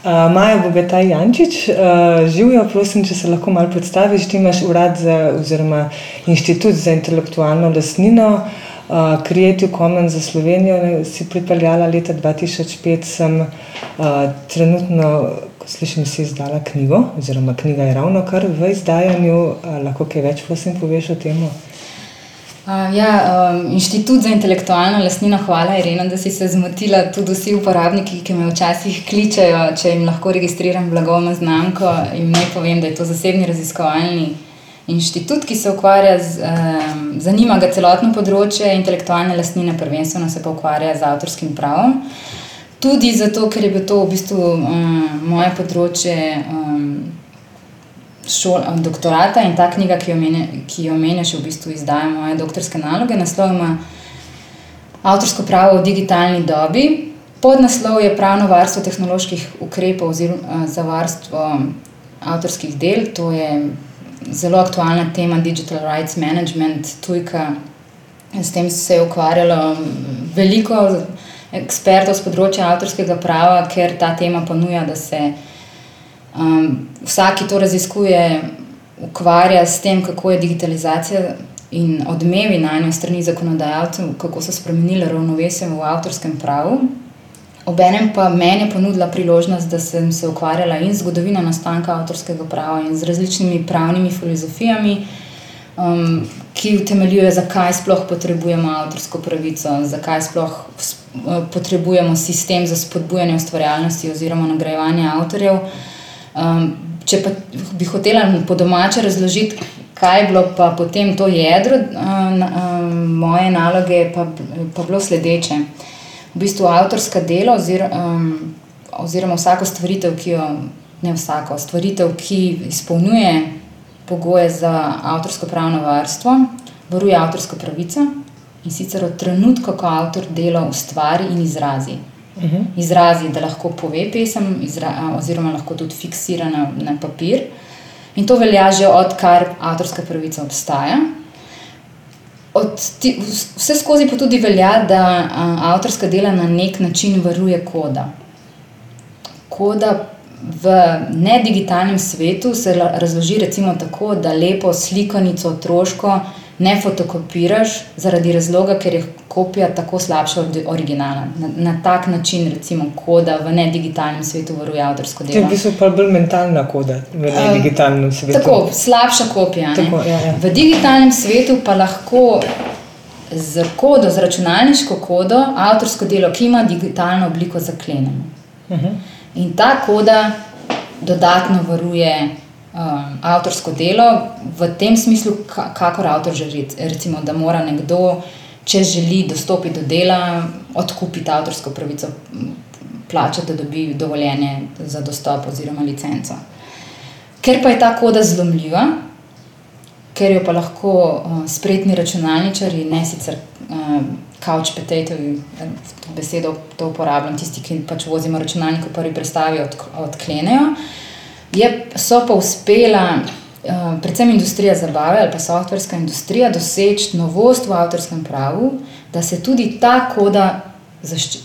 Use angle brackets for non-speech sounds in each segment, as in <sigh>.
Uh, Maja Bogataj Jančič, uh, živijo, prosim, če se lahko malo predstaviš. Ti imaš urad za, oziroma inštitut za intelektualno lastnino, uh, Creative Commons za Slovenijo, si pripeljala leta 2005, sem uh, trenutno, ko slišim, si izdala knjigo, oziroma knjiga je ravno kar v izdajanju. Uh, lahko kaj več, prosim, poveš o tem? Uh, ja, um, inštitut za intelektualno lastnino, hvala, Irena, da si se zmotila. Tudi vsi uporabniki, ki me včasih kličejo, če jim lahko registriram blagovno znamko, jim naj povem, da je to zasebni raziskovalni inštitut, ki se ukvarja z, um, zanima ga celotno področje intelektualne lastnine, prvenstveno se pa ukvarja z avtorskim pravom. Tudi zato, ker je bilo to v bistvu um, moje področje. Um, šol, doktorata in ta knjiga, ki jo, menja, ki jo menjaš, v bistvu izdaja moje doktorske naloge. Naslov ima avtorsko pravo v digitalni dobi. Podnaslov je pravno varstvo tehnoloških ukrepov oziroma za varstvo avtorskih del. To je zelo aktualna tema Digital Rights Management, tujka. S tem se je ukvarjalo veliko ekspertov z področja avtorskega prava, ker ta tema ponuja, da se Um, vsak, ki to raziskuje, ukvarja s tem, kako je digitalizacija in odmevi na njo strani zakonodajalcev, kako so spremenili ravnovesje v avtorskem pravu. Obenem pa meni je ponudila priložnost, da sem se ukvarjala in z zgodovino nastanka avtorskega prava in z različnimi pravnimi filozofijami, um, ki utemeljujejo, zakaj sploh potrebujemo avtorsko pravico, zakaj sploh potrebujemo sistem za spodbujanje ustvarjalnosti oziroma nagrajevanje avtorjev. Um, če pa bi hotela po domače razložiti, kaj je bilo pa potem to jedro um, um, moje naloge, pa je bilo sledeče. V bistvu avtorska dela, ozir, um, oziroma vsako stvaritev, ki jo ne vsako stvaritev, ki izpolnjuje pogoje za avtorsko pravno varstvo, varuje avtorsko pravico in sicer od trenutka, ko avtor delo ustvari in izrazi uh -huh. izrazi, da lahko pove pesem, oziroma lahko tudi fiksira na, na papir. In to velja že odkar avtorska pravica obstaja. Ti, vse skozi pa tudi velja, da a, avtorska dela na nek način varuje koda. Koda v nedigitalnem svetu se razloži recimo tako, da lepo slikanico otroško ne fotokopiraš, zaradi razloga, ker je kopija tako slabša od originala. Na, na tak način, recimo, koda v nedigitalnem svetu varuje avtorsko delo. To je v bistvu pa bolj mentalna koda v nedigitalnem svetu. Tako, slabša kopija. Tako, ja, ja. V digitalnem svetu pa lahko. Z kodo, z računalniško kodo, avtorsko delo, ki ima digitalno obliko, zaklenemo. Uh -huh. In ta koda dodatno varuje um, avtorsko delo v tem smislu, kako avtor želi. Recimo, da mora nekdo, če želi dostopiti do dela, odkupiti avtorsko pravico, plačati, da dobi dovoljenje za dostop oziroma licenco. Ker pa je ta koda zlomljiva, ker jo pa lahko uh, spretni računalničari, ne sicer uh, couch potato, to besedo to uporabljam, tisti, ki pač vozimo računalnik v prvi predstavi, od, odklenejo. Je, so pa uspela, uh, predvsem industrija zabave ali pa softverska industrija, doseči novost v avtorskem pravu, da se tudi ta koda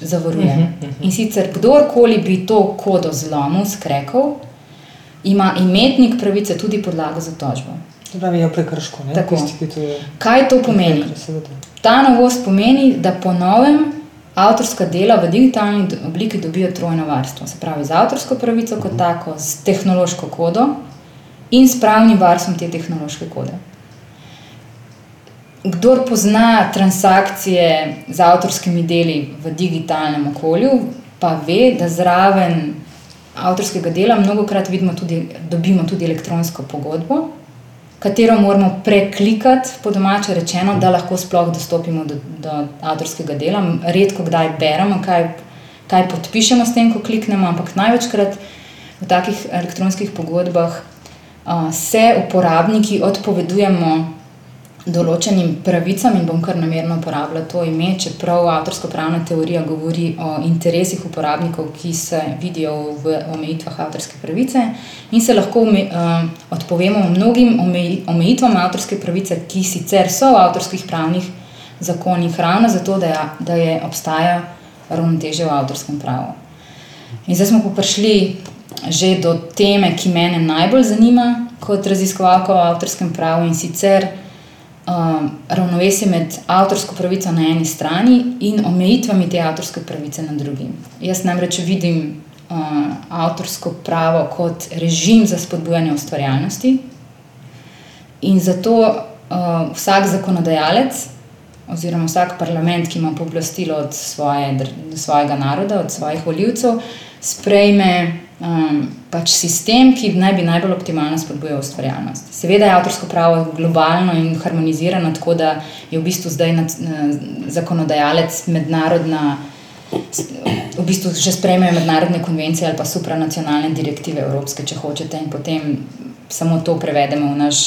zavaruje. Uh -huh, uh -huh. In sicer kdorkoli bi to kodo zlomil, skrekal, ima imetnik pravice tudi podlago za tožbo. Pravi, je prekrško. Kaj to pomeni? Ta novost pomeni, da po novem avtorska dela v digitalni obliki dobijo trojno varstvo. Se pravi, z avtorsko pravico kot tako, z tehnološko kodo in s pravnim varstvom te tehnološke kode. Kdor pozna transakcije z avtorskimi deli v digitalnem okolju, pa ve, da zraven avtorskega dela mnogo krat vidimo tudi, dobimo tudi elektronsko pogodbo, katero moramo preklikati, po domače rečeno, da lahko sploh dostopimo do, do avtorskega dela. Redko kdaj beremo, kaj, kaj podpišemo s tem, ko kliknemo, ampak največkrat v takih elektronskih pogodbah uh, se uporabniki odpovedujemo določenim pravicam in bom kar namerno uporabljala to ime, čeprav avtorsko-pravna teorija govori o interesih uporabnikov, ki se vidijo v omejitvah avtorske pravice in se lahko ume, uh, odpovemo mnogim omejitvam avtorske pravice, ki sicer so v avtorskih pravnih zakonih, ravno zato, da je, da je obstaja ravnoteže v avtorskem pravu. In zdaj smo pa prišli že do teme, ki me najbolj zanima kot raziskovalka o avtorskem pravu in sicer um, ravnovesje med avtorsko pravico na eni strani in omejitvami te avtorske pravice na drugi. Jaz namreč vidim uh, avtorsko pravo kot režim za spodbujanje ustvarjalnosti in zato uh, vsak zakonodajalec. Oziroma, vsak parlament, ki ima pooblastilo od svoje, svojega naroda, od svojih voljivcev, sprejme um, pač sistem, ki naj bi najbolj optimalno spodbujal ustvarjalnost. Seveda je avtorsko pravo globalno in harmonizirano, tako da je v bistvu zdaj nad, zakonodajalec mednarodna. V bistvu že sprejmejo mednarodne konvencije ali pa supranacionalne direktive evropske, če hočete, in potem samo to prevedemo v naš,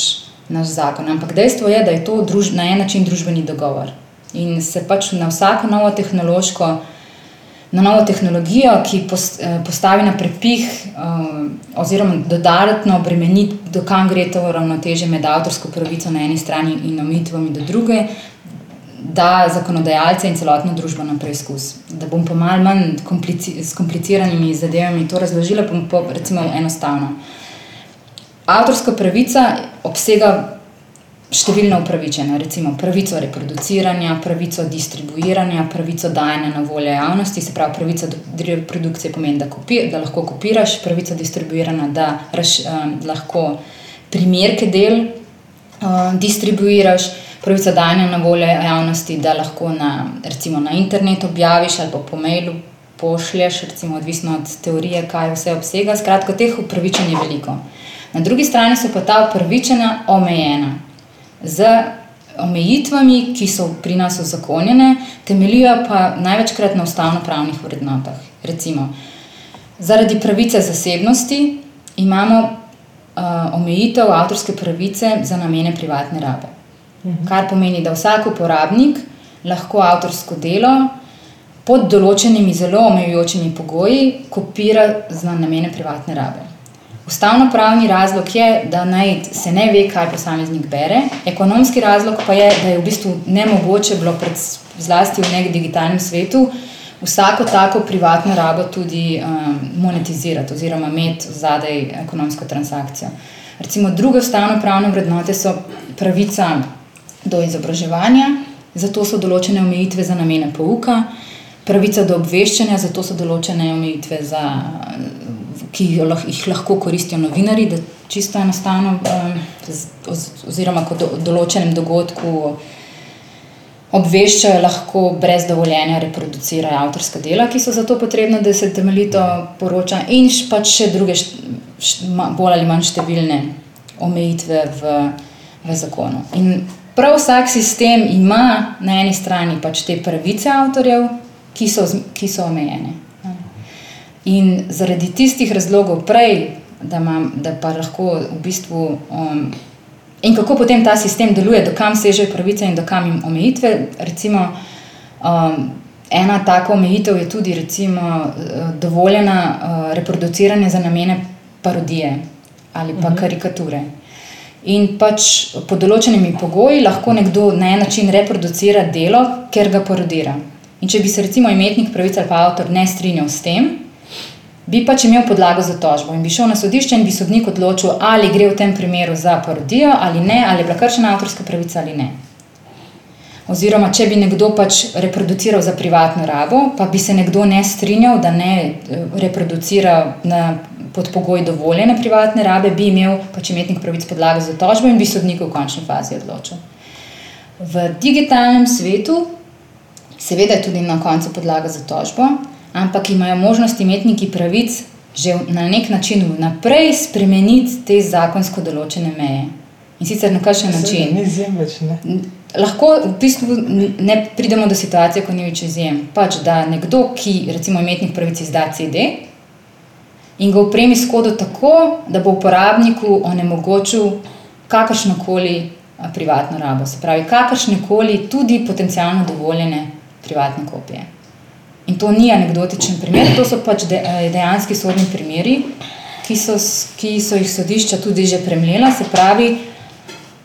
naš zakon. Ampak dejstvo je, da je to druž, na en način družbeni dogovor in se pač na vsako novo tehnološko na novo tehnologijo, ki eh, postavi na prepih, eh, oziroma dodatno obremeni, dokam gre to ravnoteže med avtorsko pravico na eni strani in omitvami do druge, da zakonodajalce in celotno družbo na preizkus. Da bom pa mal manj komplici, s kompliciranimi zadevami to razložila, bom pa recimo enostavno. Avtorska pravica obsega številne upravičene, recimo pravico reproduciranja, pravico distribuiranja, pravico dajanja na voljo javnosti, se pravi, pravica do reprodukcije pomeni, da, kopir, da lahko kopiraš, pravica distribuiranja, da raš, um, lahko primerke del um, distribuiraš, pravica dajanja na voljo javnosti, da lahko na, recimo, na internetu objaviš ali pa po mailu pošlješ, recimo, odvisno od teorije, kaj vse obsega. Skratka, teh upravičenj je veliko. Na drugi strani so pa ta upravičena omejena z omejitvami, ki so pri nas uzakonjene, temeljijo pa največkrat na ustavno-pravnih vrednotah. Recimo, zaradi pravice zasebnosti imamo uh, omejitev avtorske pravice za namene privatne rabe. Mhm. Kar pomeni, da vsak uporabnik lahko avtorsko delo pod določenimi zelo omejujočimi pogoji kopira za namene privatne rabe. Ustavno-pravni razlog je, da naj se ne ve, kaj posameznik bere, ekonomski razlog pa je, da je v bistvu nemogoče bilo, pred, zlasti v nekem digitalnem svetu, vsako tako privatno rabo tudi um, monetizirati oziroma imeti zadaj ekonomsko transakcijo. Recimo, druge ustavno-pravne vrednote so pravica do izobraževanja, zato so določene omejitve za namene pouka, pravica do obveščanja, zato so določene omejitve za ki jih lahko koristijo novinari, da čisto enostavno, um, oziroma kot določenem dogodku obveščajo, lahko brez dovoljenja reproducirajo avtorska dela, ki so zato potrebna, da se temeljito poroča, in pač še druge, bolj ali manj številne omejitve v, v zakonu. In prav vsak sistem ima na eni strani pač te pravice avtorjev, ki so, ki so omejene. In zaradi tistih razlogov, prej, da, imam, da pa lahko v bistvu. Um, in kako potem ta sistem deluje, dokam sežejo pravice in dokam jim omejitve. Recimo, um, ena taka omejitev je tudi recimo, dovoljena uh, reproduciranje za namene parodije ali pa uh mhm. -huh. karikature. In pač pod določenimi pogoji lahko nekdo na en način reproducira delo, ker ga parodira. In če bi se recimo imetnik pravice ali pa avtor ne strinjal s tem, bi pač imel podlago za tožbo in bi šel na sodišče in bi sodnik odločil, ali gre v tem primeru za parodijo ali ne, ali je bila kršena avtorska pravica ali ne. Oziroma, če bi nekdo pač reproduciral za privatno rabo, pa bi se nekdo ne strinjal, da ne eh, reproducira na, pod pogoji dovoljene privatne rabe, bi imel pač imetnik pravic podlago za tožbo in bi sodnik v končni fazi odločil. V digitalnem svetu, seveda, je tudi na koncu podlaga za tožbo, ampak imajo možnost imetniki pravic že na nek način vnaprej spremeniti te zakonsko določene meje. In sicer na kakšen način? Ni izjem več. Ne? Lahko v bistvu ne pridemo do situacije, ko ni več izjem. Pač, da nekdo, ki recimo imetnik pravic izda CD in ga upremi s kodo tako, da bo uporabniku onemogočil kakršno koli privatno rabo. Se pravi, kakršne koli tudi potencijalno dovoljene privatne kopije. In to ni anekdotičen primer, to so pač eh, dejanski sodni primeri, ki so, ki so jih sodišča tudi že premljela. Se pravi,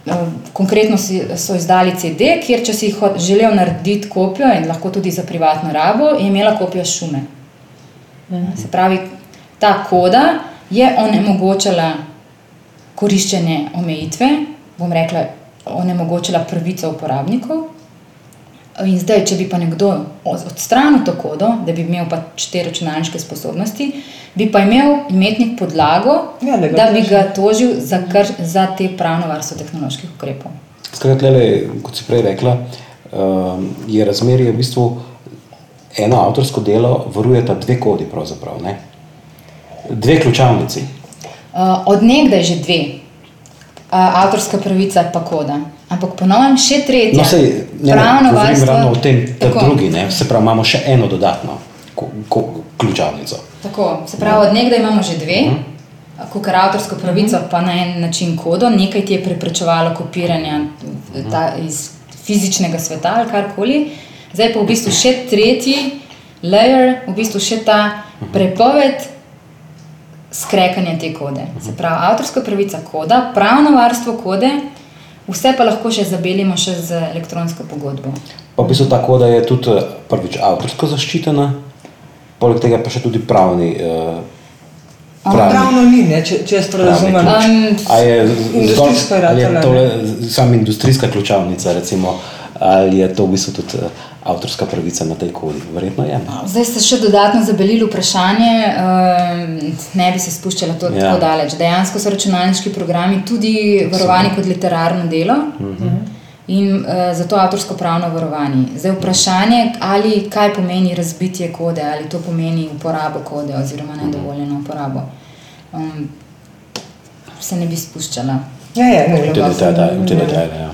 eh, konkretno so izdali CD, kjer če si jih želel narediti kopijo in lahko tudi za privatno rabo, je imela kopijo šume. Se pravi, ta koda je onemogočala koriščenje omejitve, bom rekla, onemogočala pravico uporabnikov. In zdaj, če bi pa nekdo odstranil to kodo, da bi imel pač te računalniške sposobnosti, bi pa imel imetnik podlago, Ja, da ga da bi ga tožil za, kar, za te pravno varstvo tehnoloških ukrepov. Skratka, kot si prej rekla, um, je razmerje v bistvu eno avtorsko delo, varujeta dve kodi, pravzaprav, ne? dve ključavnici. Uh, od nekdaj že dve, uh, avtorska pravica pa koda. Ampak ponovim, še tretja. No, sej, ne, pravno ne, varstvo. ravno o tem, da Tako. drugi, ne? se pravi, imamo še eno dodatno ko, ko, ključavnico. Tako, se pravi, od nekdaj imamo že dve, Mhm. kot kar avtorsko pravico, pa na en način kodo, nekaj ti je preprečevalo kopiranje Mhm. ta, iz fizičnega sveta ali karkoli. Zdaj pa v bistvu še tretji layer, v bistvu še ta Mhm. prepoved skrekanja te kode. Se pravi, avtorska pravica koda, pravno varstvo kode, vse pa lahko še zabelimo še z elektronsko pogodbo. Pa v bistvu ta koda je tudi eh, prvič avtorsko zaščitena, poleg tega pa še tudi pravni. Uh, Pravno ni, ne, če, če jaz to razumem. Um, A je zgolj, je tole samo industrijska ključavnica, recimo, ali je to v bistvu tudi eh, avtorska pravica na tej kodi? Verjetno je. ne? Zdaj ste še dodatno zabelili vprašanje, um, ne bi se spuščala to Ja. tako daleč. Dejansko so računalniški programi tudi varovani kot literarno delo in uh, zato avtorsko pravno varovani. Zdaj vprašanje, ali kaj pomeni razbitje kode, ali to pomeni uporabo kode oziroma nedovoljeno uporabo. Um, se ne bi spuščala. Ja, ja, ne, V te globoko. detajle, v te detajle, ja.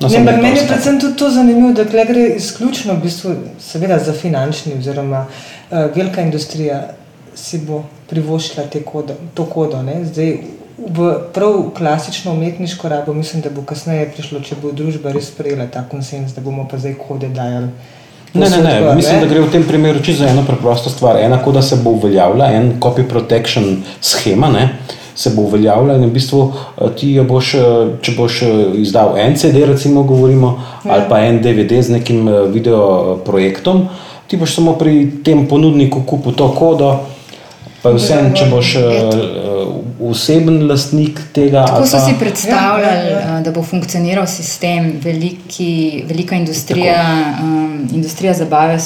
No, Ne, samo ampak meni je predvsem tudi to zanimivo, da gre izključno v bistvu, seveda za finančni, oziroma uh, velika industrija si bo privoščila kodo, to kodo. Ne? Zdaj, v prav klasično umetniško rabo mislim, da bo kasneje prišlo, če bo družba res sprejela ta konsens, da bomo pa zdaj kode dajali. Ne, ne, ne. gor, Mislim, da gre v tem primeru čisto za eno preprosto stvar. Ena koda se bo uveljavila, en copy protection schema ne, se bo uveljavila in v bistvu eh, ti jo boš, eh, če boš eh, izdal en CD, recimo govorimo, ja. ali pa en DVD z nekim video projektom, ti boš samo pri tem ponudniku kupil to kodo. Pa je vse, če boš uh, oseben lastnik tega. Tako ali so pa- si predstavljali, Ja, ja, ja, da bo funkcioniral sistem, veliki, velika industrija, um, industrija zabave,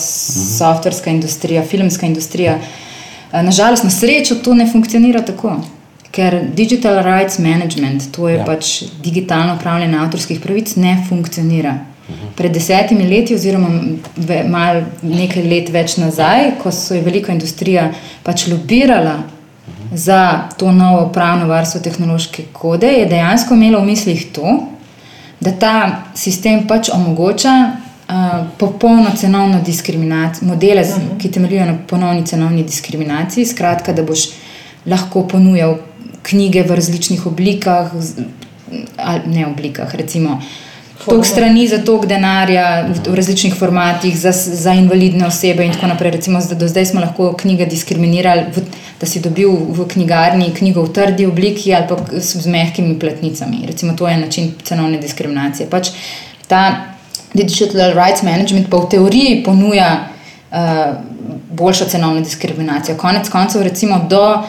softverska industrija, filmska industrija. Uh, Nažalost, na srečo to ne funkcionira tako. Ker digital rights management, to je ja. pač digitalno upravljanje avtorskih pravic, ne funkcionira. Pred desetimi leti, oziroma ve- malo nekaj let več nazaj, ko so je velika industrija pač lobirala za to novo pravno varstvo tehnološke kode, je dejansko imelo v mislih to, da ta sistem pač omogoča uh, popolno cenovno diskriminacijo, modele, uh -huh. ki temeljijo na ponovni cenovni diskriminaciji, skratka, da boš lahko ponujal knjige v različnih oblikah, ali ne oblikah, recimo. Toliko strani za toliko denarja v, v različnih formatih, za, za invalidne osebe, in tako naprej. Recimo, zdaj, do zdaj smo lahko knjige diskriminirali, v, da si dobil v knjigarni knjigo v trdi obliki ali pa s, z mehkimi platnicami. Recimo, to je način cenovne diskriminacije. Pač ta Digital Rights Management pa v teoriji ponuja uh, boljšo cenovno diskriminacijo. Konec koncev, recimo do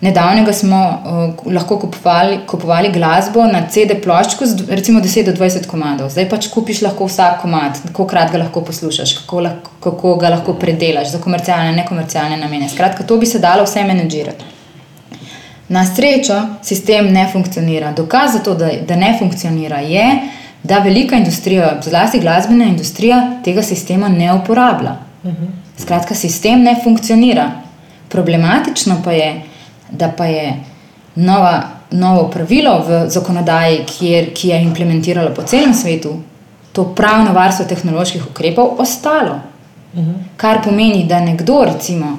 nedavnega smo uh, lahko kupovali, kupovali glasbo na CD ploščku z recimo 10 do 20 komadov. Zdaj pač kupiš lahko vsak komad, kako krat ga lahko poslušaš, kako, lahko, kako ga lahko predelaš za komercialne nekomercialne namene. Skratka, to bi se dalo vse menedžirati. Na srečo sistem ne funkcionira. Dokaz za to, da, da ne funkcionira, je, da velika industrija, zlasti glasbena industrija, tega sistema ne uporablja. Skratka, sistem ne funkcionira. Problematično pa je, da pa je nova, novo pravilo v zakonodaji, kjer, ki je implementiralo po celem svetu, to pravno varstvo tehnoloških ukrepov, ostalo. Kar pomeni, da nekdo, recimo,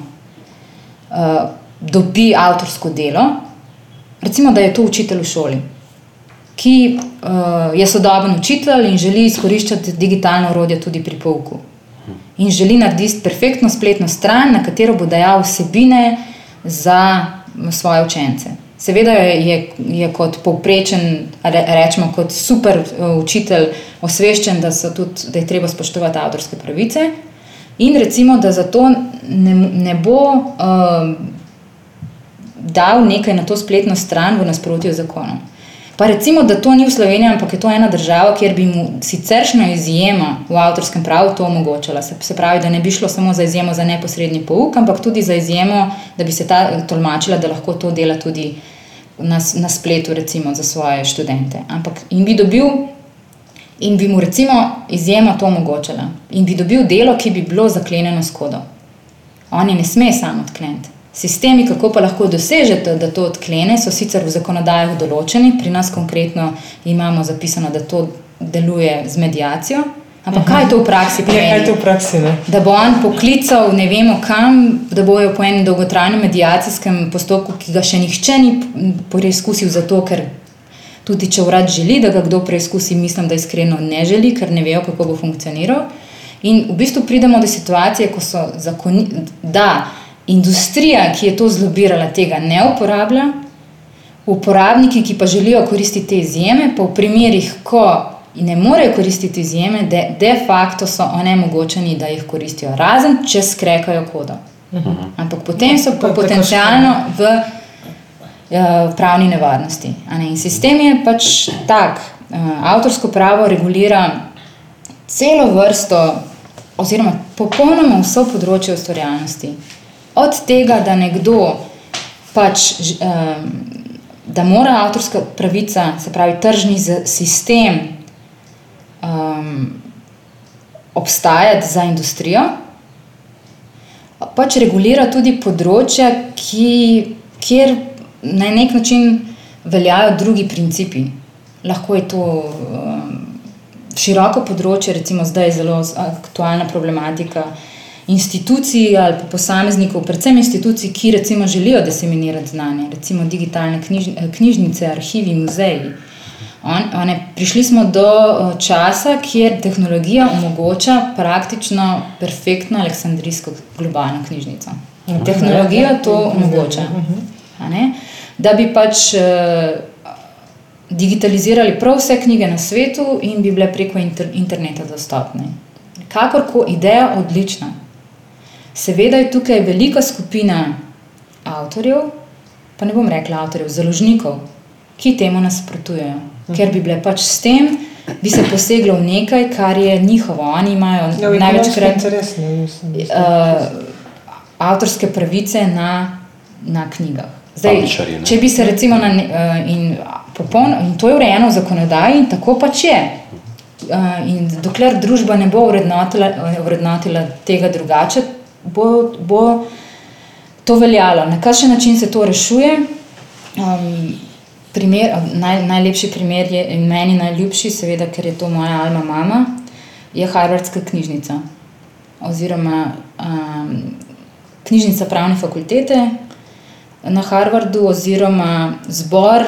uh, dobi avtorsko delo, recimo, da je to učitelj v šoli, ki uh, je sodoben učitelj in želi izkoriščati digitalno orodje tudi pri pouku. In želi narediti perfektno spletno stran, na katero bo dajal vsebine za svoje učence. Seveda je, je kot povprečen, re- rečemo kot super uh, učitelj, osveščen, da, tudi, da je treba spoštovati avtorske pravice. In recimo, da zato ne, ne bo uh, dal nekaj na to spletno stran v nasprotju z zakonom. Pa recimo, da to ni v Sloveniji, ampak je to ena država, kjer bi mu siceršna izjema v avtorskem pravu to omogočala. Se, se pravi, da ne bi šlo samo za izjemo za neposredni pouk, ampak tudi za izjemo, da bi se ta tolmačila, da lahko to dela tudi na, na spletu, recimo za svoje študente. Ampak in bi dobil. In bi mu recimo izjema to omogočala, in bi dobil delo, ki bi bilo zaklenjeno s kodo. Oni ne sme samo odkleniti. Sistemi, kako pa lahko dosežete, da to odklene, so sicer v zakonodajah določeni, pri nas konkretno imamo zapisano, da to deluje z medijacijo. Ampak kaj to v praksi pomeni? Ja, to v praksi ne? Da bo on poklical ne vemo kam, da bojo po enem dolgotrajnem medijacijskem postopku, ki ga še nihče ni preizkusil, zato ker tudi če urad želi, da ga kdo preizkusi, mislim, da iskreno ne želi, ker ne vejo, kako bo funkcioniral. In v bistvu pridemo do situacije, ko so zakoni, da industrija, ki je to zlobirala, tega ne uporablja, uporabniki, ki pa želijo koristiti te izjeme, pa v primerih, ko ne morejo koristiti izjeme, de, de facto so onemogočeni, da jih koristijo, razen če skrekajo kodo. Ampak potem so pa potencialno v uh, pravni nevarnosti. In sistem je pač tak. Uh, avtorsko pravo regulira celo vrsto, oziroma popolnoma vso področje ustvarjalnosti. Od tega, da nekdo pač. Um, Da mora avtorska pravica, se pravi tržni sistem, um, obstajati za industrijo, pač regulira tudi področja, ki, kjer na nek način veljajo drugi principi. Lahko je to um, široko področje, recimo zdaj je zelo aktualna problematika institucij ali pa posameznikov, predvsem institucij, ki recimo želijo diseminirati znanje, recimo digitalne knjiž, knjižnice, arhivi, muzeji. On, one, prišli smo do časa, kjer tehnologija omogoča praktično perfektno aleksandrijsko globalno knjižnico. In tehnologija to omogoča. Da bi pač digitalizirali prav vse knjige na svetu in bi bile preko inter, interneta dostopne. Kakorkoli, ideja odlična. Seveda je tukaj velika skupina avtorjev, pa ne bom rekla avtorjev, založnikov, ki temu nasprotujejo, ker bi bile pač s tem, bi se poseglo v nekaj, kar je njihovo. Oni imajo Ja, največkrat interesno, mislim. uh, avtorske pravice na, na knjigah. Zdaj, ne? če bi se recimo na, uh, in, popolno, in to je urejeno v zakonodaji, in tako pač je. Uh, in dokler družba ne bo vrednotila, vrednotila tega drugače, bo, bo to veljalo. Na kakšen način se to rešuje? Um, primer, naj, najlepši primer je in meni najljubši, seveda, ker je to moja alma mama, je Harvardska knjižnica. Oziroma um, knjižnica pravne fakultete na Harvardu, oziroma zbor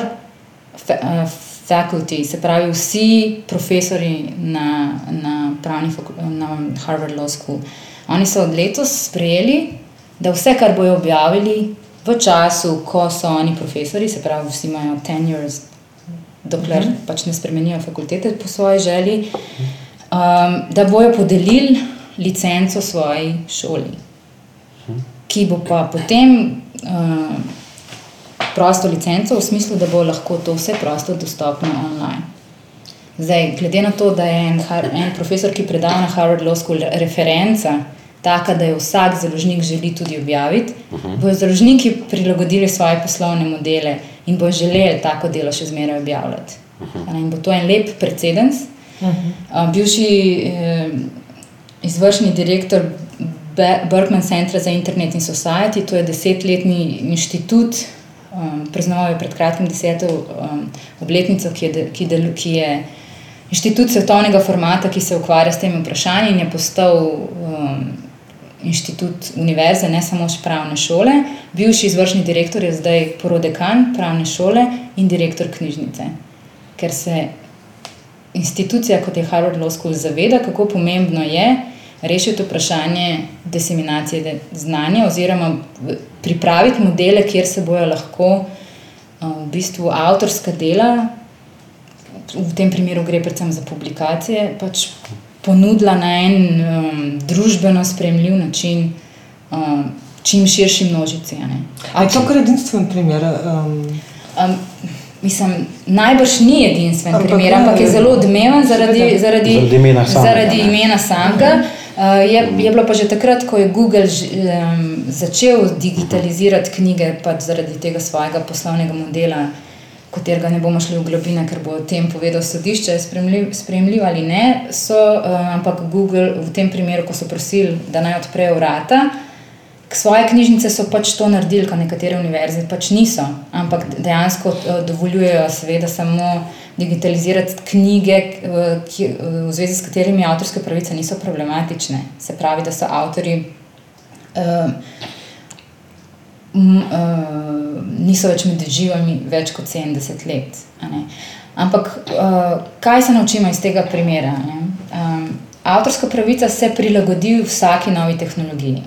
fa, uh, faculty, se pravi vsi profesori na, na, pravni na Harvard Law School. Oni so od letos sprejeli, da vse, kar bojo objavili v času, ko so oni profesori, se pravi, vsi imajo tenures, dokler uh -huh. pač ne spremenijo fakultete po svoji želji, um, da bojo podelili licenco svoji šoli, ki bo pa potem uh, prosto licenco v smislu, da bo lahko to vse prosto dostopno online. Zdaj, glede na to, da je en, en profesor, ki predava na Harvard Law School, referenca, taka, da jo vsak založnik želi tudi objaviti, uh -huh. bodo založniki prilagodili svoje poslovne modele in bodo želeli tako delo še zmeraj objavljati. Uh -huh. In bo to en lep precedens. Uh -huh. Bivši eh, izvršni direktor Be- Berkman Centra za Internet in Society, to je desetletni inštitut, um, praznoval je pred kratkim deseto um, obletnico, ki je, de, ki, del, ki je inštitut svetovnega formata, ki se ukvarja s temi vprašanji in je postal um, inštitut univerze, ne samo še pravne šole. Bivši izvršni direktor je zdaj porodekan pravne šole in direktor knjižnice. Ker se institucija, kot je Harvard Law School, zaveda, kako pomembno je rešiti vprašanje diseminacije znanja, oziroma pripraviti modele, kjer se bojo lahko v bistvu avtorska dela, v tem primeru gre predvsem za publikacije, pač ponudila na en um, družbeno sprejemljiv način um, čim širši množici. a ne. A je to kar edinstven primer? Um, Um, mislim, najbrž ni edinstven Ampak primer, ampak je zelo odmeven zaradi, zaradi, Zaradi imena samega, zaradi imena samega. Uh, je, je bilo pa že takrat, ko je Google ž, um, začel digitalizirati knjige, pač zaradi tega svojega poslovnega modela, katerega ne bomo šli v globine, ker bo o tem povedal sodišče, spremljiv ali ne. So, uh, ampak Google v tem primeru, ko so prosili, da naj odprejo vrata, Svoje knjižnice so pač to naredili, kar nekatere univerze pač niso, ampak dejansko eh, dovoljujejo, seveda, samo digitalizirati knjige, eh, ki, eh, v zvezi s katerimi avtorske pravice niso problematične. Se pravi, da so avtori. Uh, uh, niso več med živimi več kot 70 let. Ampak uh, kaj se naučimo iz tega primera? Um, avtorska pravica se prilagodi vsaki novi tehnologiji.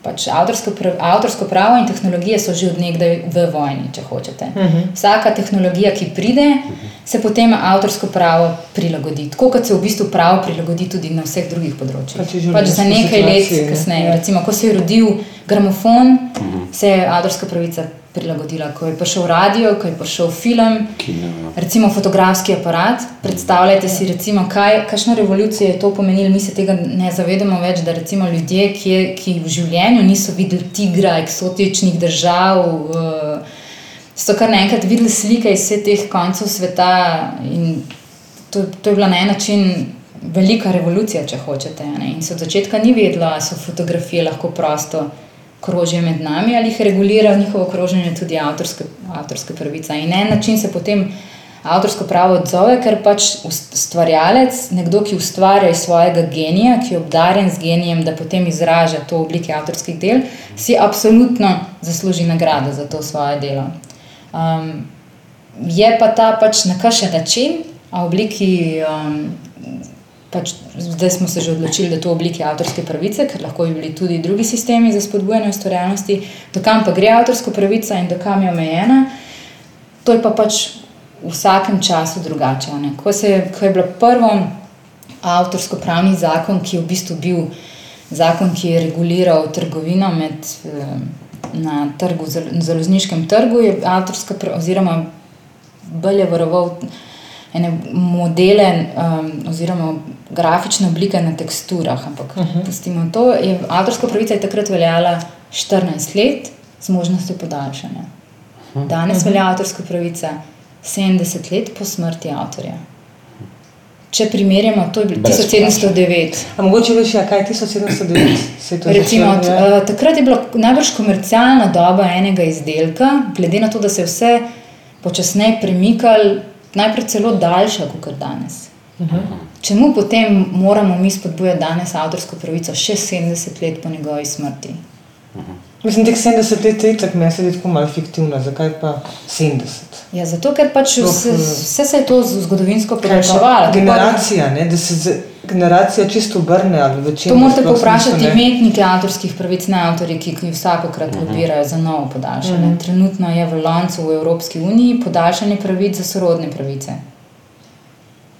Pač avtorsko, avtorsko pravo in tehnologije so že odnegdaj v vojni, če hočete. Uh -huh. Vsaka tehnologija, ki pride, se potem avtorsko pravo prilagodi. Tako kot se v bistvu pravo prilagodi tudi na vseh drugih področjih. Pač Pač za nekaj let situaciji, ne. kasneje. Ja. Recimo, ko se je rodil gramofon, se je avtorska pravica prilagodila. Ko je prišel radio, ko je prišel film, Kino, ja. recimo fotografski aparat. Predstavljajte si, recimo, kaj, kakšno revolucijo je to pomenilo. Mi se tega ne zavedamo več, da recimo ljudje, ki, ki v življenju niso videli tigra, eksotičnih držav. Uh, So kar naenkrat videli slike iz vseh teh koncev sveta, in to, to je bila na en način velika revolucija, če hočete. Ne? In se od začetka ni vedelo, ali so fotografije lahko prosto krožijo med nami ali jih regulira njihovo kroženje tudi avtorska, avtorska pravica. In na en način se potem avtorsko pravo odzove, ker pač ustvarjalec, nekdo, ki ustvarja iz svojega genija, ki je obdarjen z genijem, da potem izraža to v obliki avtorskih del, si absolutno zasluži nagrado za to svoje delo. Um, je pa ta pač na kakšen način, a v obliki. Um, Pač zdaj smo se že odločili, da to v obliki avtorske pravice, ker lahko bi bili tudi drugi sistemi za spodbujanje ustvarjalnosti, dokam pa gre avtorska pravica in dokam je omejena. To je pa pač v vsakem času drugače. Ko, se, ko je bil prvo avtorsko-pravni zakon, ki je v bistvu bil zakon, ki je reguliral trgovino med, eh, na trgu, na založniškem trgu, je avtorska, oziroma bolj je varoval ene modele um, oziroma grafične oblike na teksturah. Ampak uh -huh. pustimo to. Je, avtorska pravica je takrat veljala 14 let z možnostjo podaljšanja. Danes velja avtorska pravica 70 let po smrti avtorja. Če primerjamo, to je bilo Brez 1709. a mogoče veš, ja, kaj je 1709? Se je to Recimo, od, začelo, ja? uh, takrat je bila najbrž komercialna doba enega izdelka, glede na to, da se je vse počasneje premikalo, najprej celo daljša kot danes. Uh -huh. Čemu potem moramo mi spodbujati danes avtorsko pravico še 70 let po njegovi smrti? Mislim, da 70 let je tako meni se zdi tako malo fiktivno, zakaj pa 70? Ja, zato, ker pač vse, eh, vse se je to zgodovinsko podaljševalo. Generacija, ne, da se z, generacija čisto obrne. To morate povprašati imetnike avtorskih pravic, ne avtorje, ki, ki vsakokrat lobirajo za novo podaljšanje. Trenutno je v loncu v Evropski uniji podaljšanje pravic za sorodne pravice.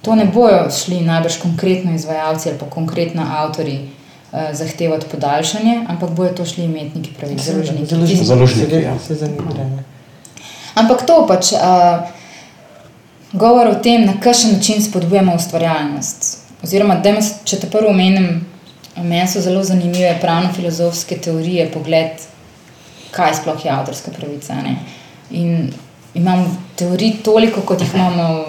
To ne bojo šli najbrž konkretno izvajalci ali pa konkretno avtori eh, zahtevati podaljšanje, ampak bojo to šli imetniki pravic, založniki. Založniki, Založniki, ja. Se zanimivo. ne. Ampak to pač uh, govor o tem, na kakšen način spodbujamo ustvarjalnost. Oziroma, dajmo s- če te prvo omenim, meni so zelo zanimive pravno-filozofske teorije, pogled, kaj sploh je avtorska pravica. Ne? In imamo teorij toliko, kot jih imamo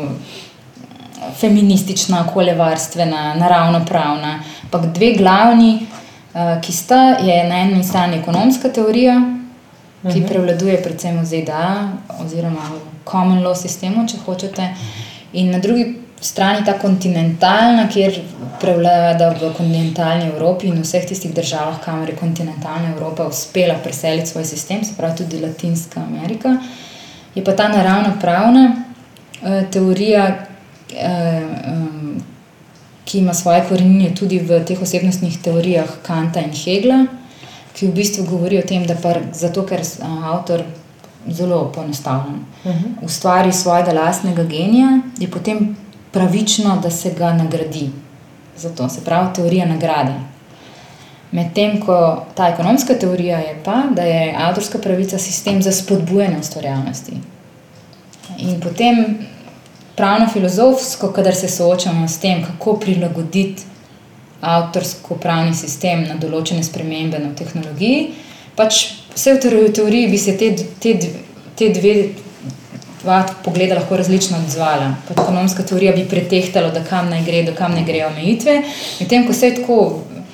feministična, okoljevarstvena, naravno-pravna. Ampak dve glavni, uh, ki sta, je na eni strani ekonomska teorija, ki prevladuje predvsem v ZDA oziroma v common law sistemu, če hočete, in na drugi strani ta kontinentalna, kjer prevlada v kontinentalni Evropi in v vseh tistih državah, kamor je kontinentalna Evropa uspela preseliti svoj sistem, se pravi tudi Latinska Amerika, je pa ta naravna pravna eh, teorija, eh, um, ki ima svoje korenine tudi v teh osebnostnih teorijah Kanta in Hegla, ki v bistvu govori o tem, da pa zato, ker a, avtor zelo poenostavljen ustvari svojega lastnega genija, je potem pravično, da se ga nagradi. Zato se pravi teorija nagrade. Medtem ko ta ekonomska teorija je pa, da je avtorska pravica sistem za spodbujanje ustvarjalnosti. In potem pravno-filozofsko, kadar se soočamo s tem, kako prilagoditi avtorsko-pravni sistem na določene spremembe na tehnologiji, pač vse v teoriji bi se te, te, te dve. Dva pogleda lahko različno odzvala. Pač ekonomska teorija bi pretehtala, da kam naj gre, da kam ne grejo omejitve. Medtem ko se je tako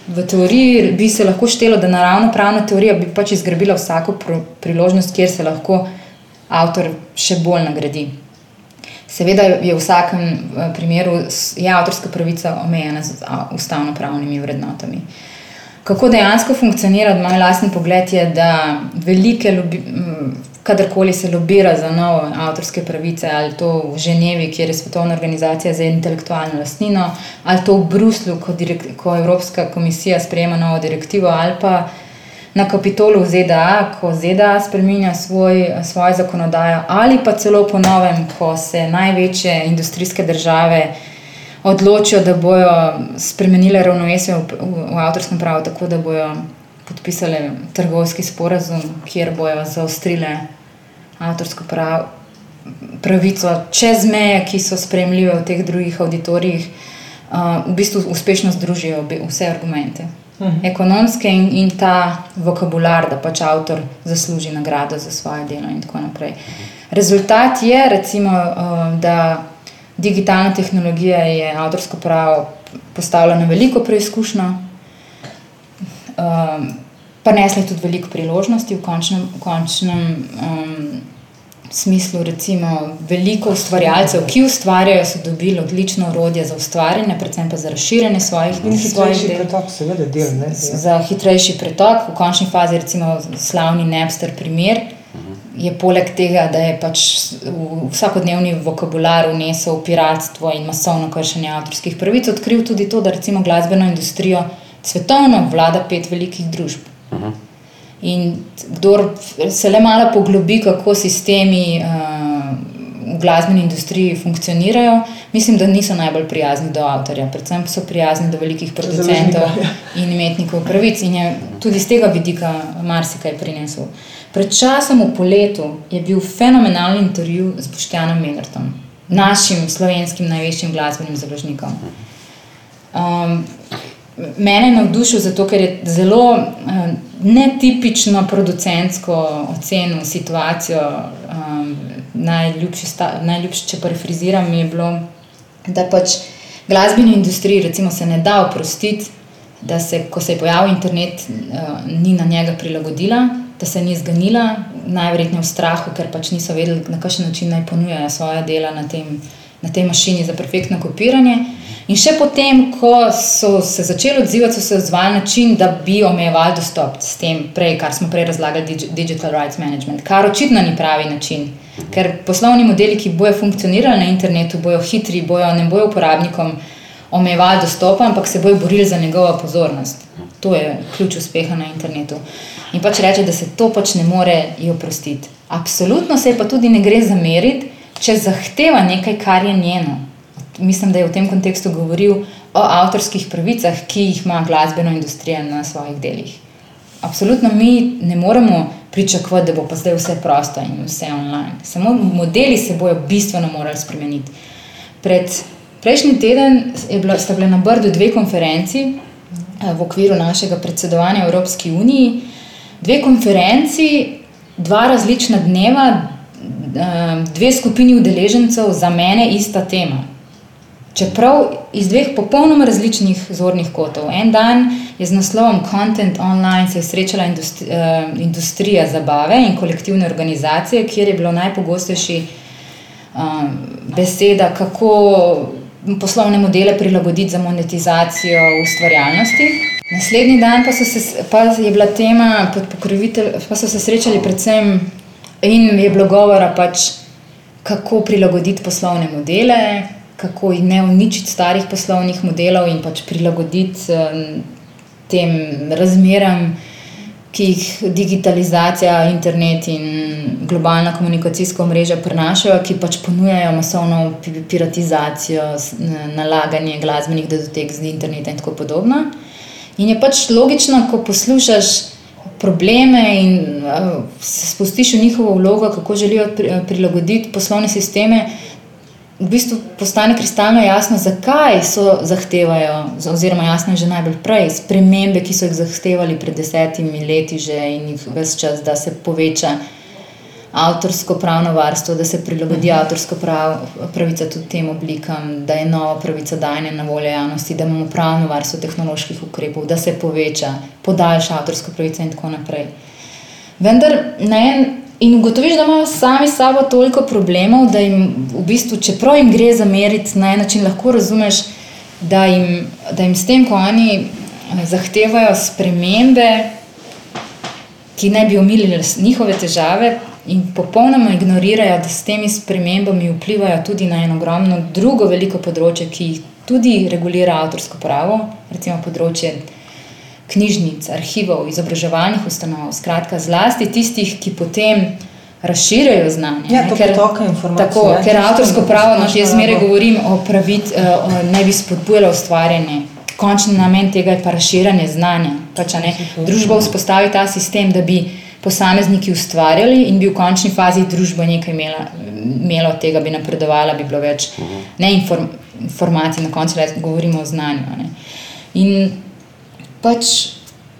v teoriji, bi se lahko štelo, da naravno pravna teorija bi pač izgrabila vsako priložnost, kjer se lahko avtor še bolj nagradi. Seveda je v vsakem eh, primeru avtorska pravica omejena z ustavno-pravnimi vrednotami. Kako dejansko funkcionira, moj lastni pogled je, da velike, kadarkoli se lobira za nove avtorske pravice, ali to v Ženevi, kjer je Svetovna organizacija za intelektualno lastnino, ali to v Bruslu, ko, ko Evropska komisija sprejema novo direktivo, ali pa na kapitolu v ZDA, ko ZDA spremenja svoj, svojo zakonodajo, ali pa celo po novem, ko se največje industrijske države odločijo, da bodo spremenile ravnovesje v, v, v avtorskem pravu, tako da bodo podpisali trgovski sporazum, kjer bodo zaostrile avtorsko prav, pravico čez meje, ki so spremljive v teh drugih auditorijih, uh, v bistvu uspešno združijo vse argumente. -huh. ekonomske in, in ta vokabular, da pač avtor zasluži nagrado za svoje delo, in tako naprej. Rezultat je, recimo, uh, da digitalna tehnologija je avtorsko pravo postavila na veliko preizkušnjo, um, pa nesla tudi veliko priložnosti v končnem. V končnem um, smislu, recimo, veliko ustvarjalcev, ki ustvarjajo, so dobili odlično orodje za ustvarjanje, predvsem pa za razširjanje svojih in hitrejši pretok, seveda, del. Ne? Za hitrejši pretok, v končni fazi, recimo, slavni Napster primer. Je poleg tega, da je pač v vsakodnevni vokabular vnesel piratstvo in masovno kršenje avtorskih pravic, odkril tudi to, da recimo glasbeno industrijo svetovno vlada pet velikih družb. -huh. In kdo se le malo poglobi, kako sistemi uh, v glasbeni industriji funkcionirajo, mislim, da niso najbolj prijazni do avtorja, predvsem so prijazni do velikih producentov ja. in imetnikov pravic. In je tudi iz tega vidika marsikaj prinesel. Pred časom v poletu je bil fenomenalni intervju z Boštjanom Menartom, našim slovenskim največjim glasbenim založnikom. Um, Mene je navdušil zato, ker je zelo uh, netipično producentsko ocenil situacijo. Um, najljubši, sta, najljubši, če parafraziram, je bilo, da pač glasbeni industriji recimo, se ne da oprostiti, da se, ko se je pojavil internet, uh, ni na njega prilagodila, da se ni zganila, najverjetneje v strahu, ker pač niso vedeli, na kakšen način naj ponujajo svoje dela na, tem, na tej mašini za perfektno kopiranje. In še potem, ko so se začeli odzivati, so se odzvali na način, da bi omejevali dostop s tem, prej, kar smo prej razlagali, digital rights management, kar očitno ni pravi način. Ker poslovni modeli, ki bojo funkcionirali na internetu, bojo hitri, bojo ne bojo uporabnikom omejevali dostop, ampak se bojo borili za njegovo pozornost. To je ključ uspeha na internetu. In pač reče, da se to pač ne more oprostiti. Absolutno se pa tudi ne gre zameriti, če zahteva nekaj, kar je njeno mislim, da je v tem kontekstu govoril o avtorskih pravicah, ki jih ima glasbena industrija na svojih delih. Absolutno mi ne moremo pričakovati, da bo pa zdaj vse prosto in vse online. Samo modeli se bodo bistveno morali spremeniti. Pred prejšnji teden bila, sta bile na Brdu dve konferenci eh, v okviru našega predsedovanja Evropski uniji. Dve konferenci, dva različna dneva, dve skupini udeležencev, za mene ista tema. Čeprav iz dveh popolnoma različnih zornih kotov. En dan je z naslovom Content Online se srečala industri, uh, industrija zabave in kolektivne organizacije, kjer je bilo najpogostejši um, beseda, kako poslovne modele prilagoditi za monetizacijo ustvarjalnosti. Naslednji dan pa, se, pa je bila tema pod pokrovitelj, pa so se srečali predvsem in je bilo govora pač, kako prilagoditi poslovne modele kako ne uničiti starih poslovnih modelov in pač prilagoditi tem razmeram, ki jih digitalizacija, internet in globalna komunikacijska mreža prinašajo, ki pač ponujajo masovno piratizacijo, nalaganje glasbenih datotek z interneta in tako podobno. In je pač logično, ko poslušaš probleme in uh, se spustiš v njihovo vlogo, kako želijo pri, uh, prilagoditi poslovne sisteme, v bistvu postane kristalno jasno, zakaj so zahtevajo, oziroma jasno je že najbolj prej, spremembe, ki so jih zahtevali pred desetimi leti že in jih ves čas, da se poveča avtorsko pravno varstvo, da se prilagodi avtorsko prav, pravica tudi tem oblikam, da je nova pravica dajanja na voljo javnosti, da imamo pravno varstvo tehnoloških ukrepov, da se poveča, podaljša avtorsko pravico in tako naprej. Vendar ne. In ugotoviš, da imajo sami s sabo toliko problemov, da jim, v bistvu, čeprav jim gre za meriti na en način, lahko razumeš, da jim, da jim s tem, ko oni eh, zahtevajo spremembe, ki naj bi omilili njihove težave, in popolnoma ignorirajo, da s temi spremembami vplivajo tudi na eno ogromno drugo veliko področje, ki jih tudi regulira avtorsko pravo, recimo področje knjižnic, arhivov, izobraževalnih ustanov, skratka, zlasti tistih, ki potem razširjajo znanje. Ja, ker, tako, ja, ker avtorsko pravo, no, jaz zmeraj govorim o pravici, uh, ne bi spodbujalo ustvarjanje. Končni namen tega je pa razširjanje znanja. Pač, Družba vzpostavi ta sistem, da bi posamezniki ustvarjali in bi v končni fazi družba nekaj imela, imela od tega, bi napredovala, bi bilo več mhm. ne, inform, informacij, na koncu le govorimo o znanju. Ne. In pač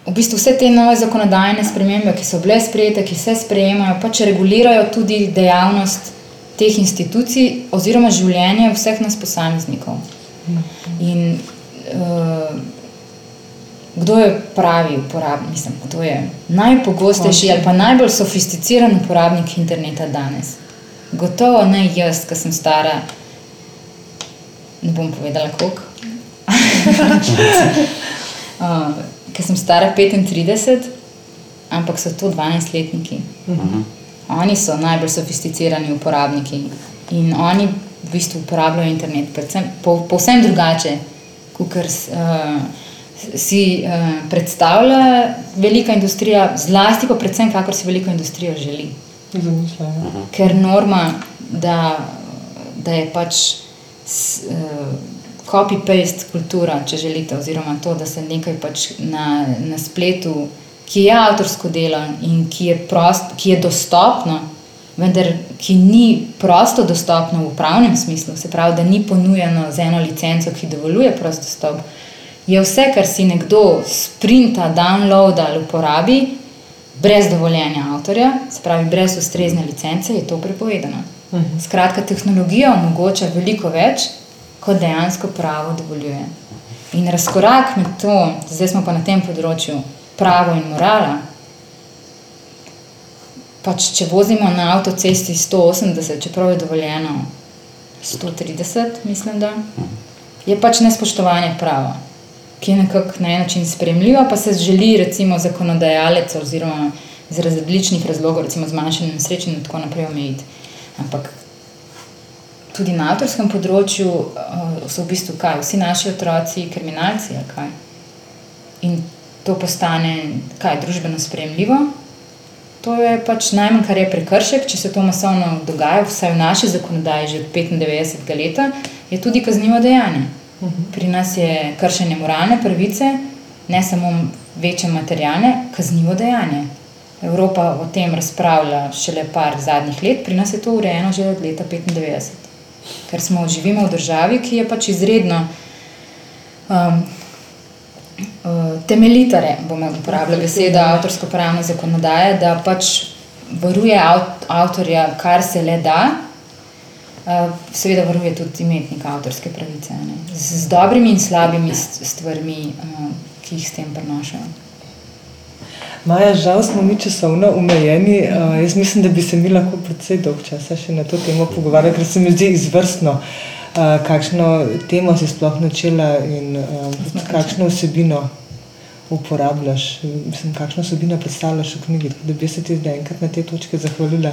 v bistvu vse te nove zakonodajne spremembe, ki so bile sprejete, ki se sprejemajo, pač regulirajo tudi dejavnost teh institucij oziroma življenje vseh nas posameznikov. Mhm. In, uh, kdo je pravi uporabnik, mislim, kdo je najpogostejši ali pa najbolj sofisticiran uporabnik interneta danes. Gotovo ne jaz, ki sem stara, ne bom povedala, koliko. <laughs> uh, ker sem stara 35, ampak so to 12-letniki. Uh mhm. -huh. Oni so najbolj sofisticirani uporabniki in oni v bistvu uporabljajo internet, predvsem povsem drugače, kot kar. Uh, si uh, predstavlja velika industrija, zlasti pa predvsem, kako si velika industrija želi. Zamišljam. Ja. Ker norma, da, da je pač uh, copy-paste kultura, če želite, oziroma to, da se nekaj pač na, na spletu, ki je avtorsko delo in ki je, prost, ki je dostopno. Vendar, ki ni prosto dostopno v pravnem smislu, se pravi, da ni ponujeno z eno licenco, ki dovoljuje prost dostop, uh, je vse, kar si nekdo sprinta, downloada ali uporabi, brez dovoljenja avtorja, se pravi, brez ustrezne licence, je to prepovedano. Mhm. Skratka, tehnologija omogoča veliko več, kot dejansko pravo dovoljuje. In razkorak med to, zdaj smo pa na tem področju, pravo in morala. Pač, če vozimo na avtocesti 180, čeprav je dovoljeno 130, mislim, da je pač nespoštovanje prava ki je nekako na en način spremljiva, pa se želi, recimo, zakonodajalec oziroma iz različnih razlogov, recimo zmanjšanje nesreč in tako naprej omejiti. Ampak tudi na avtorskem področju uh, so v bistvu kaj, vsi naši otroci, kriminalci ali kaj. In to postane kaj družbeno spremljivo. To je pač najmanj, kar je prekršek, če se to masovno dogaja, vsaj v naši zakonodaji že od 95. leta, je tudi kaznivo dejanje. Pri nas je kršenje moralne pravice, ne samo večje materialne, kaznivo dejanje. Evropa o tem razpravlja šele par zadnjih let, pri nas je to urejeno že od leta 95. Ker smo živimo v državi, ki je pač izredno um, uh, temeljita, bomo uporabljali besedo avtorsko-pravne zakonodaje, da pač varuje avtorja, kar se le da, seveda varuje tudi imetnik avtorske pravice, z, z dobrimi in slabimi stvarmi, uh, ki jih s tem prenašajo. Maja, žal smo mi časovno omejeni. Uh, jaz mislim, da bi se mi lahko predvsej dolg časa še na to temo pogovarjali, ker se mi zdi izvrstno, uh, kakšno temo si sploh načela in uh, kakšno vsebino uporabljaš, mislim, kakšno vsebino predstavljaš v knjigi. Da bi se ti zdaj enkrat na te točke zahvalila.